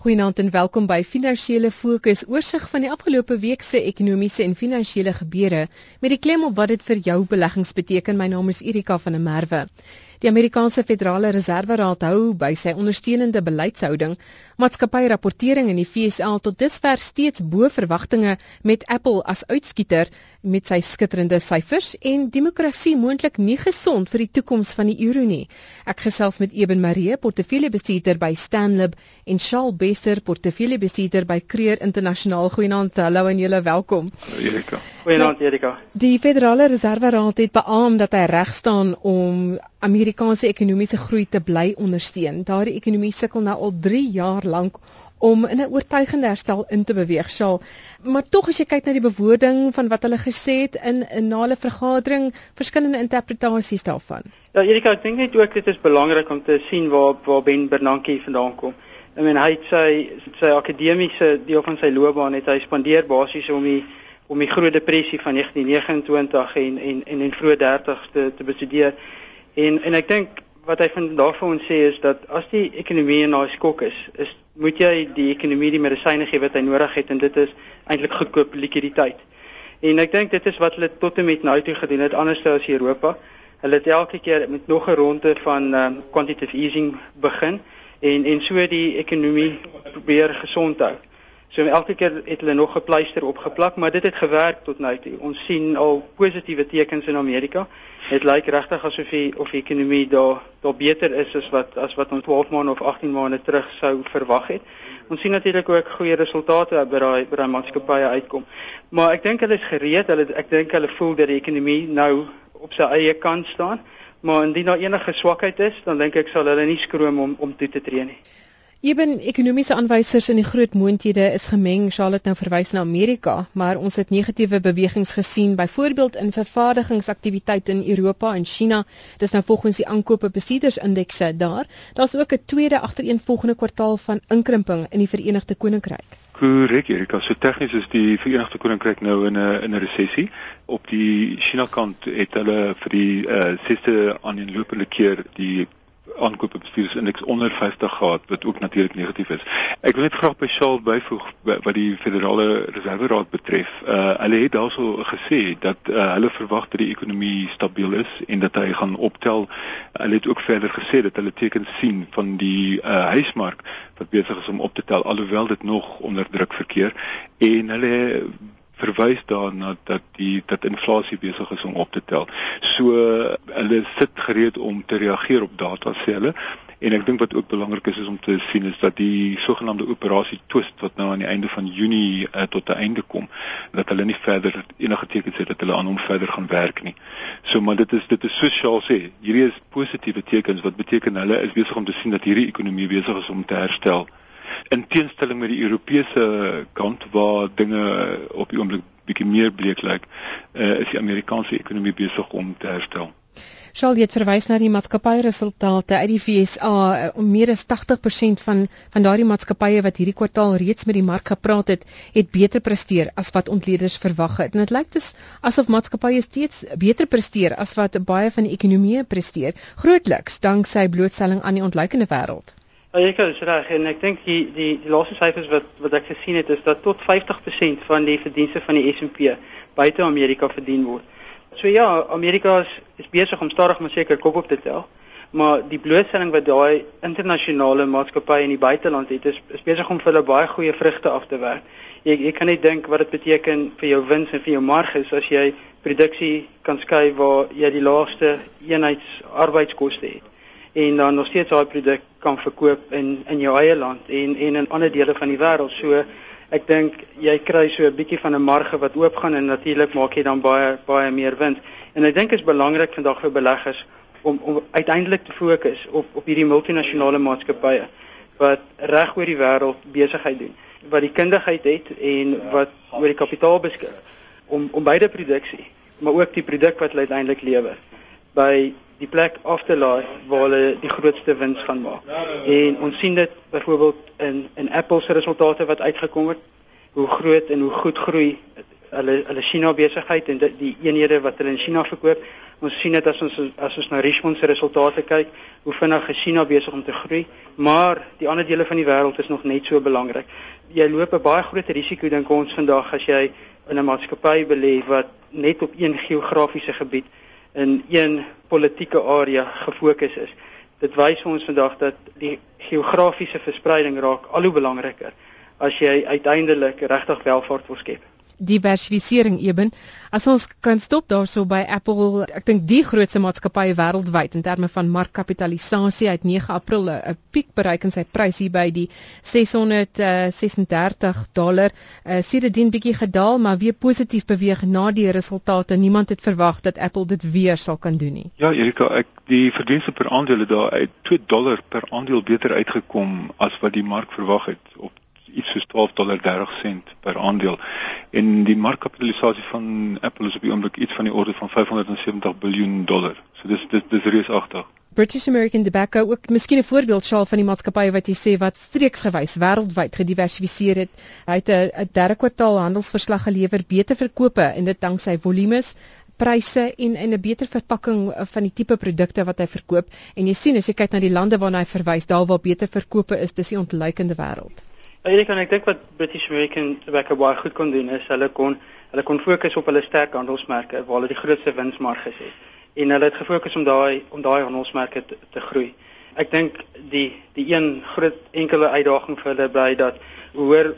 Goeienaand en welkom by Finansiële Fokus, oorsig van die afgelope week se ekonomiese en finansiële gebeure met die klem op wat dit vir jou beleggings beteken. My naam is Erika van der Merwe. Die Amerikaanse Federale Reserveraad hou by sy ondersteunende beleidshouding. Maatskappy-rapportering in die FSA tot dusver steeds bo verwagtinge met Apple as uitskieter met sy skitterende syfers en demokrasie moontlik nie gesond vir die toekoms van die euro nie. Ek gesels met Eben Marie, portefeuljebestuurder by Stanlib en Charles Besser, portefeuljebestuurder by Creer Internasionaal. Goeienaand, hallo en julle welkom. Erika. Goeienaand Erika. Die Federale Reserveraad het beamoen dat hy reg staan om Amerikaanse ekonomiese groei te bly ondersteun. Daardie ekonomie sukkel nou al 3 jaar lank om in 'n oortuigende herstel in te beweeg. Sal, maar tog as jy kyk na die bewoording van wat hulle gesê het in 'n nale vergadering, verskillende interpretasies daarvan. Ja, Erika, ek dink net ook dit is belangrik om te sien waar waar Ben Bernanke vandaan kom. Ek meen hy het sy sy akademiese deel van sy loopbaan het hy spandeer basies om die om die groot depressie van 1929 en en en in vroeë 30's te te bestudeer. En en ek dink wat hy van daarvan sê is dat as die ekonomie na 'n skok is, is moet jy die ekonomie die medisyne gee wat hy nodig het en dit is eintlik goedkoop likwiditeit. En ek dink dit is wat hulle tot en met nou toe gedoen het anders as Europa. Hulle het elke keer met nog 'n ronde van um, quantitative easing begin en en so die ekonomie probeer gesond hou. So elke keer het hulle nog 'n pleister opgeplak, maar dit het gewerk tot nou toe. Ons sien al positiewe tekens in Amerika. Dit lyk regtig asof die of die ekonomie daar daar beter is as wat as wat ons 12 maande of 18 maande terug sou verwag het. Ons sien natuurlik ook goeie resultate by daai by daai maatskappye uitkom. Maar ek dink hulle is gereed. Hulle ek dink hulle voel dat die ekonomie nou op sy eie kant staan. Maar indien daar enige swakheid is, dan dink ek sal hulle nie skroom om om toe te tree nie. Eben ekonomiese aanwysers in die groot moondhede is gemeng. Charlotte nou verwys na Amerika, maar ons het negatiewe bewegings gesien byvoorbeeld in vervaardigingsaktiwiteite in Europa en China. Dis nou volgens die aankope besiedersindekse daar. Daar's ook 'n tweede agtereenvolgende kwartaal van inkrimping in die Verenigde Koninkryk. Korrek, Erika. So tegnies is die Verenigde Koninkryk nou in 'n in 'n resessie. Op die China kant het hulle vir die uh, sesde aaneenlopende keer die aankope bestuursindeks onder 50 gehad wat ook natuurlik negatief is. Ek wil net graag by Shaal byvoeg wat die Federale Reserveraad betref. Uh hulle het daarso gesê dat uh, hulle verwag dat die ekonomie stabiel is en dat hy gaan optel. Hulle het ook verder gesê dat hulle tekens sien van die uh huismark wat besig is om op te tel alhoewel dit nog onder druk verkeer en hulle verwys daarna dat die dat inflasie besig is om op te tel. So hulle sit gereed om te reageer op data sê hulle. En ek dink wat ook belangrik is is om te sien is dat die sogenaamde operasie twist wat nou aan die einde van Junie uh, tot 'n einde kom, dat hulle nie verder enige tekens het dat hulle aan hom verder gaan werk nie. So maar dit is dit is sosiaal sê, hierdie is positiewe tekens wat beteken hulle is besig om te sien dat hierdie ekonomie besig is om te herstel in teenstelling met die Europese kant waar dinge op die oomblik bietjie meer bleek lyk, uh, is die Amerikaanse ekonomie besig om te herstel. Sal jy verwys na die maatskappyresultate uit die FSA om meer as 80% van van daardie maatskappye wat hierdie kwartaal reeds met die mark gepraat het, het beter presteer as wat ontleeders verwag het. En dit lyk dus asof maatskappye steeds beter presteer as wat baie van die ekonomieë presteer, grootliks danksy blootstelling aan die ontluikende wêreld. Ja, ek is reg en ek dink die die die laaste syfers wat wat ek gesien het is dat tot 50% van die verdienste van die S&P buite Amerika verdien word. So ja, Amerika is, is besig om stadig maar seker kop op te tel, maar die blootstelling wat daai internasionale maatskappye in die buiteland het is, is besig om vir hulle baie goeie vrugte af te werk. Jy jy kan net dink wat dit beteken vir jou wins en vir jou marges as jy produksie kan skei waar jy die laagste eenheids arbeidskoste het en dan nog steeds daai produk kan verkoop in in jou eie land en en in ander dele van die wêreld. So ek dink jy kry so 'n bietjie van 'n marge wat oopgaan en natuurlik maak jy dan baie baie meer wins. En ek dink is belangrik vandag vir beleggers om om uiteindelik te fokus op op hierdie multinasjonale maatskappye wat reg oor die wêreld besigheid doen, wat die kundigheid het en wat oor die kapitaal beskik om om beide produksie, maar ook die produk wat hulle uiteindelik lewer by die plek af te laai waar hulle die grootste wins gaan maak. En ons sien dit byvoorbeeld in in Apple se resultate wat uitgekom het, hoe groot en hoe goed groei hulle hulle China besigheid en die, die eenhede wat hulle in China verkoop, Ons sien dit as ons as ons na Richmond se resultate kyk, hoe vinnig China besig om te groei, maar die ander dele van die wêreld is nog net so belangrik. Jy loop 'n baie groot risiko dink ons vandag as jy in 'n maatskappy belê wat net op een geografiese gebied in een politieke area gefokus is. Dit wys ons vandag dat die geografiese verspreiding raak al hoe belangriker as jy uiteindelik regtig welvaart wil skep diversifisering eben. As ons kan stop daarso by Apple, ek dink die grootste maatskappy wêreldwyd in terme van markkapitalisasie uit 9 April 'n piek bereik in sy prys hier by die 636 uh, dollar. Uh, Sedertdien bietjie gedaal, maar weer positief beweeg na die resultate. Niemand het verwag dat Apple dit weer sal kan doen nie. Ja, Erika, ek die verdienste per aandeel het daar uit 2 dollar per aandeel beter uitgekom as wat die mark verwag het op iets soos 12 dollar 30 sent per aandeel en die markkapitalisasie van Apple is op die oomblik iets van die orde van 570 miljard dollar. So dis dis dis reusagtig. British American Tobacco ook miskien 'n voorbeeld sal van die maatskappye wat jy sê wat streeksgewys wêreldwyd gediversifiseer het. Hy het 'n derde kwartaal handelsverslag gelewer, beter verkope en dit danksy volumes pryse en en 'n beter verpakking van die tipe produkte wat hy verkoop en jy sien as jy kyk na die lande waarna hy verwys daar waar beter verkope is dis die ontluikende wêreld. Eintlik kan ek dink wat British American Tobacco baie goed kon doen is hulle kon hulle kon fokus op hulle sterk handelsmerke waar hulle die grootste winsmarges het en hulle het gefokus om daai om daai handelsmerke te, te groei. Ek dink die die een groot enkele uitdaging vir hulle bly dat hoor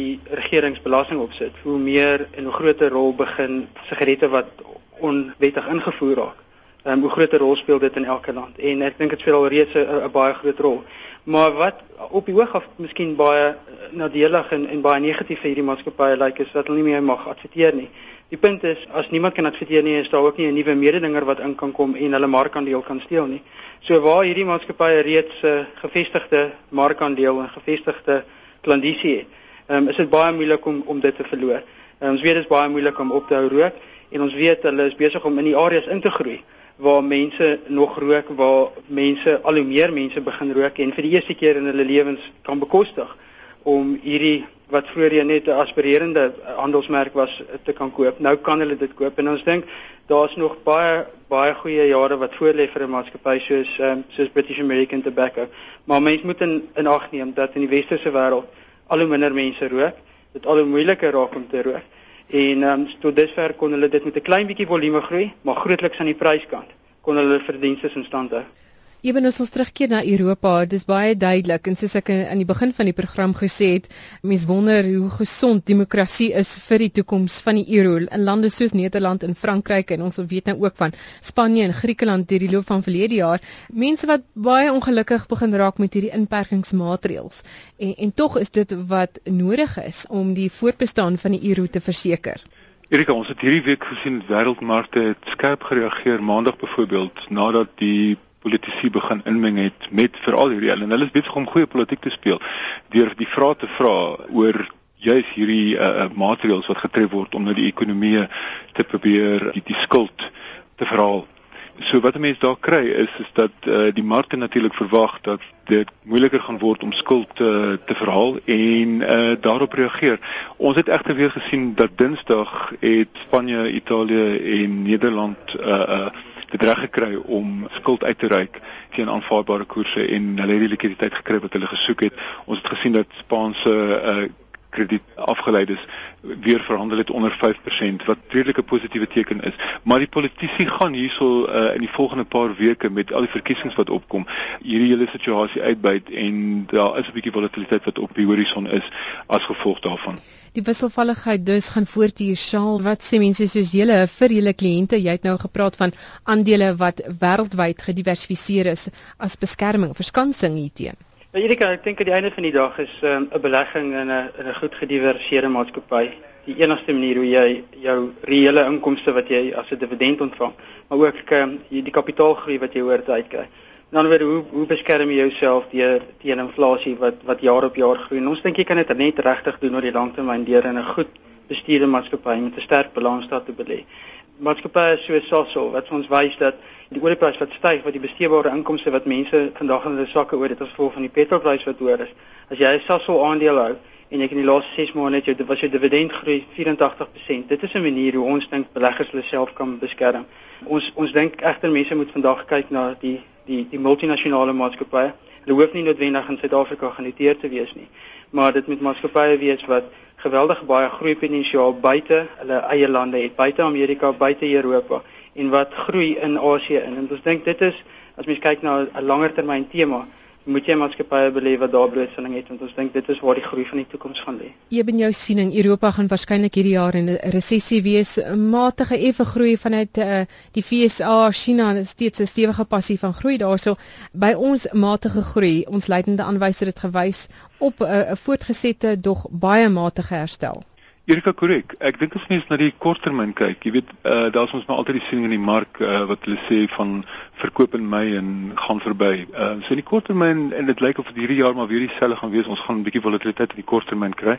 die regeringsbelasting opsit, hoe meer en hoe groter rol begin sigarette wat onwettig ingevoer raak um, hoe groot 'n rol speel dit in elke land en ek dink dit speel al reeds 'n baie groot rol. Maar wat op die hoog af miskien baie eh, nadelig en en baie negatief vir hierdie maatskappye lyk like, is dat hulle nie meer mag adverteer nie. Die punt is as niemand kan adverteer nie, is daar ook nie 'n nuwe mededinger wat in kan kom en hulle markandeel kan steel nie. So waar hierdie maatskappye reeds 'n uh, gevestigde markandeel en gevestigde klandisie het, um, is dit baie moeilik om om dit te verloor. Um, ons weet dit is baie moeilik om op te hou rook en ons weet hulle is besig om in die areas in te groei waar mense nog rook, waar mense al hoe meer mense begin rook en vir die eerste keer in hulle lewens kan bekostig om hierdie wat vroeër net 'n aspirerende handelsmerk was te kan koop. Nou kan hulle dit koop en ons dink daar's nog baie baie goeie jare wat voor lê vir 'n maatskappy soos um, soos British American Tobacco. Maar mense moet in, in ag neem dat in die westerse wêreld al hoe minder mense rook, dit al hoe moeiliker raak om te rook en um, tot dusver kon hulle dit met 'n klein bietjie volume groei, maar grootliks aan die pryskant kon hulle verdienste in stand hou. Ewen as ons terugkeer na Europa, dis baie duidelik en soos ek aan die begin van die program gesê het, mense wonder hoe gesond demokrasie is vir die toekoms van die euro in lande soos Nederland en Frankryk en ons weet nou ook van Spanje en Griekeland deur die loop van verlede jaar, mense wat baie ongelukkig begin raak met hierdie inperkingsmaatreëls. En en tog is dit wat nodig is om die voortbestaan van die euro te verseker. Erika, ons het hierdie week gesien wêreldmarkte het skerp gereageer maandag byvoorbeeld nadat die politici begin inmeng het met veral hierdie en hulle is besig om goeie politiek te speel deur die vrae te vra oor juis hierdie uh, maatreëls wat getref word om nou die ekonomie te probeer die, die skuld te verhaal. So wat mense daar kry is is dat uh, die markte natuurlik verwag dat dit moeiliker gaan word om skuld te te verhaal en uh, daarop reageer. Ons het egter weer gesien dat Dinsdag het Spanje, Italië en Nederland uh, uh dit reg gekry om skuld uit te reik teen aanvaarbare koerse en hulle het die likwiditeit gekry wat hulle gesoek het. Ons het gesien dat Spaanse uh, krediet afgeleid is weer verhandel het onder 5% wat redelike positiewe teken is. Maar die politici gaan hierso uh, in die volgende paar weke met al die verkiesings wat opkom hierdie hele situasie uitbuit en daar is 'n bietjie volatiliteit wat op die horison is as gevolg daarvan. Die wisselvalligheid dus gaan voort hier sal wat sê mense soos julle vir julle kliënte jy het nou gepraat van aandele wat wêreldwyd gediversifiseer is as beskerming verskansing hierteen. Ja Erika ek dink aan die einde van die dag is ehm, 'n um, belegging in 'n in 'n goed gediversifiseerde maatskappy die enigste manier hoe jy jou reële inkomste wat jy as 'n dividend ontvang maar ook um, die kapitaalgroei wat jy hoort uitkry. Dan nou, weer hoe hoe beskerm jy jouself teen teen inflasie wat wat jaar op jaar groei? En ons dink jy kan dit net regtig doen oor die langtermyn deur in 'n goed bestuurde maatskappy met 'n sterk balansstaat te belê. Maatskappye soos Sasol wat ons wys dat die olieprys wat styg, wat die besteedbare inkomste wat mense vandag in hulle sakke oor dit as gevolg van die petrolprys wat hoër is. As jy 'n Sasol aandeel hou en ek in die laaste 6 maande het jy was jou dividend groei 84%. Dit is 'n manier hoe ons dink beleggers hulle self kan beskerm. Ons ons dink egter mense moet vandag kyk na die die die multinasjonale maatskappye. Hulle hoef nie noodwendig in Suid-Afrika genoteer te wees nie, maar dit moet maatskappye wees wat geweldig baie groeipotensiaal buite hulle eie lande het, buite Amerika, buite Europa en wat groei in Asië in. En ons dink dit is as mens kyk na 'n langer termyn tema, moet jy maatskappye belê wat daar blootstelling het want ons dink dit is waar die groei van die toekoms gaan lê. Ben jou siening Europa gaan waarskynlik hierdie jaar in 'n resessie wees, matige effe groei vanuit uh, die FSA, China het steeds 'n stewige passie van groei daarso. By ons matige groei, ons leidende aanwyser het gewys op 'n uh, voortgesette dog baie matige herstel. Erika korrek. Ek dink as mens na die korttermyn kyk, jy weet, uh, daar's ons maar altyd die siening in die mark uh, wat hulle sê van verkoop in Mei en gaan verby. Uh, so in die korttermyn en dit lyk of dit hierdie jaar maar weer dieselfde gaan wees. Ons gaan 'n bietjie volatiliteit in die korttermyn kry.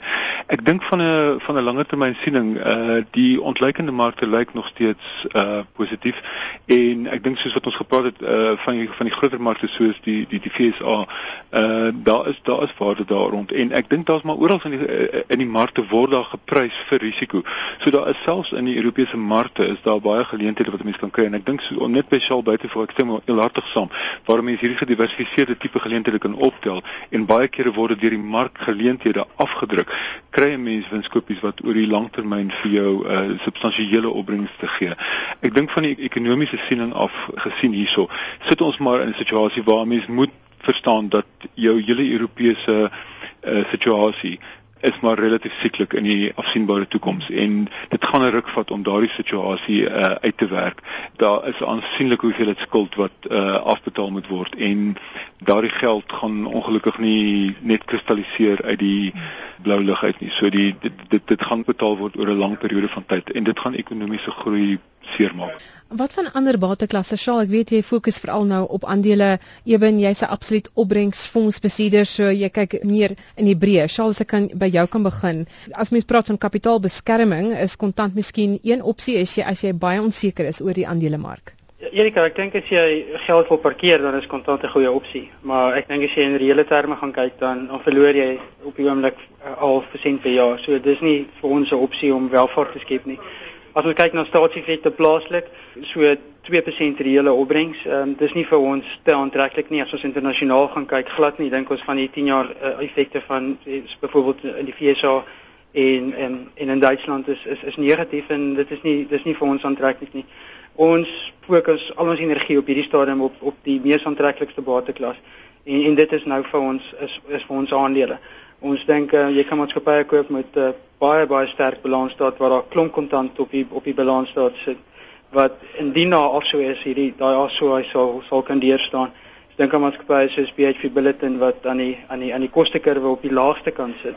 Ek dink van 'n van 'n langer termyn siening, uh, die ontleikende markte lyk nog steeds uh, positief en ek dink soos wat ons gepraat het uh, van die, van die groter markte soos die die die FSA, uh, daar is daar is waarde daar rond en ek dink daar's maar oral in die in die markte word daar gepraat prys vir risiko. So daar is selfs in die Europese markte is daar baie geleenthede wat mense kan kry en ek dink so net by Shell buite vir ek stem heel hartig saam waar mense hierdie gediversifiseerde tipe geleenthede kan optel en baie kere word deur die mark geleenthede afgedruk. Kry 'n mens winskoopies wat oor die langtermyn vir jou 'n uh, substansiële opbrengs te gee. Ek dink van die ekonomiese siening af gesien hierso sit ons maar in 'n situasie waar mense moet verstaan dat jou hele Europese uh, situasie is maar relatief sieklik in die afsienbare toekoms en dit gaan 'n ruk vat om daardie situasie uh, uit te werk. Daar is aansienlik hoeveel dit skuld wat uh, afbetaal moet word en daardie geld gaan ongelukkig nie net kristalliseer uit die blou lug uit nie. So die dit dit, dit gaan betaal word oor 'n lang periode van tyd en dit gaan ekonomiese groei seermaak. Wat van ander bateklasse? Sal ek weet jy fokus veral nou op aandele. Ewen jy's 'n absoluut opbrengsfondsbestuurder, so jy kyk meer in die breë. As ek kan by jou kan begin. As mens praat van kapitaalbeskerming, is kontant miskien een opsie as jy as jy baie onseker is oor die aandelemark. Ja, Erika, ek dink as jy geld wil parkeer, dan is kontant 'n goeie opsie. Maar ek dink as jy in reële terme gaan kyk, dan dan verloor jy op die oomblik uh, al 1% per jaar. So dis nie vir ons 'n opsie om welvaart te skep nie. As ons kyk na staatseffekte plaaslik, so 2% reële opbrengs. Ehm um, dis nie vir ons te aantreklik nie as ons internasionaal gaan kyk glad nie. Dink ons van die 10 jaar uh, effekte van byvoorbeeld in die FSA en en en in Duitsland is is is negatief en dit is nie dis nie vir ons aantreklik nie. Ons fokus al ons energie op hierdie stadium op op die mees aantreklikste bateklas en en dit is nou vir ons is is vir ons aandele. Ons dink uh, jy kan maatskappye koop met uh, baie baie sterk balansstaat waar daar klomp kontant op die op die balansstaat sit wat indien daar afsou is hierdie daai afsou hy sal sal kan deurstaan. Ek dink aan maatskappye soos BHP Billiton wat aan die aan die aan die kostekurwe op die laagste kant sit.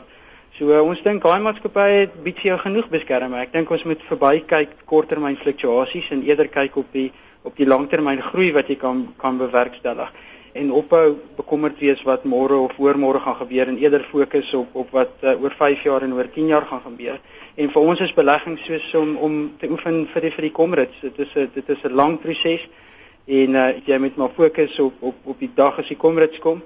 So uh, ons dink daai maatskappye vir jou genoeg beskerming. Ek dink ons moet verby kyk korttermyn fluktuasies en eerder kyk op die op die langtermyn groei wat jy kan kan bewerkstellig en ophou bekommerd wees wat môre of oormôre gaan gebeur en eerder fokus op op wat uh, oor 5 jaar en oor 10 jaar gaan gebeur. En vir ons is belegging soos om om te oefen vir die vir die komrits. Dit is 'n dit is 'n lang proses en uh, jy moet maar fokus op op op die dag as die komrits kom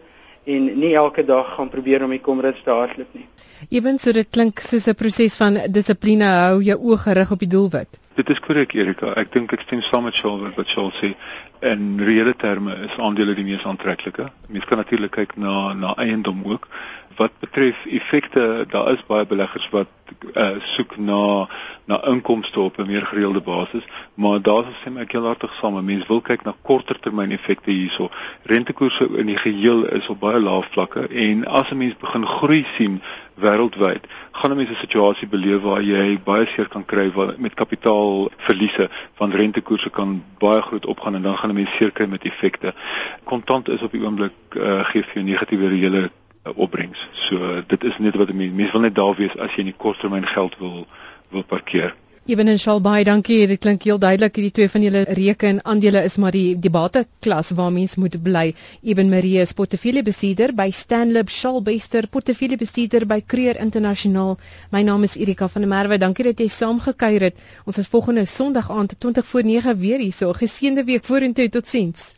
en nie elke dag gaan probeer om die komrits te hardloop nie. Ewen so dit klink soos 'n proses van dissipline hou jou oë gerig op die doelwit. Dit is korrek Erika. Ek dink ek stem saam met Shaul wat Shaul sê. In reële terme is aandele die mees aantreklike. Mens kan natuurlik kyk na na eiendom ook. Wat betref effekte, daar is baie beleggers wat uh, soek na na inkomste op 'n meer gereelde basis, maar daar is sê ek heel hartig saam, mense wil kyk na korter termyn effekte hierso. Rentekoerse in die geheel is op baie lae vlakke en as 'n mens begin groei sien wêreldwyd, gaan 'n mens 'n situasie beleef waar jy baie seer kan kry met kapitaalverliese want rentekoerse kan baie groot opgaan en dan gaan 'n mens seer kry met effekte. Kontant is op die oomblik uh, gee vir jou negatiewe reële opbrengs. So dit is net wat mense mens wil net daar wees as jy in die korttermyn geld wil wil parkeer. Eben en Shalbai, dankie. Dit klink heel duidelik hierdie twee van julle reke en aandele is maar die die bateklas waar mens moet bly. Eben Marie is portefeuillebesitter by Stanlib Shalbester, portefeuillebesitter by Creer Internasionaal. My naam is Erika van der Merwe. Dankie dat jy saamgekuier het. Ons is volgende Sondag aand 20 voor 9 weer hier. So geseënde week vorentoe. Totsiens.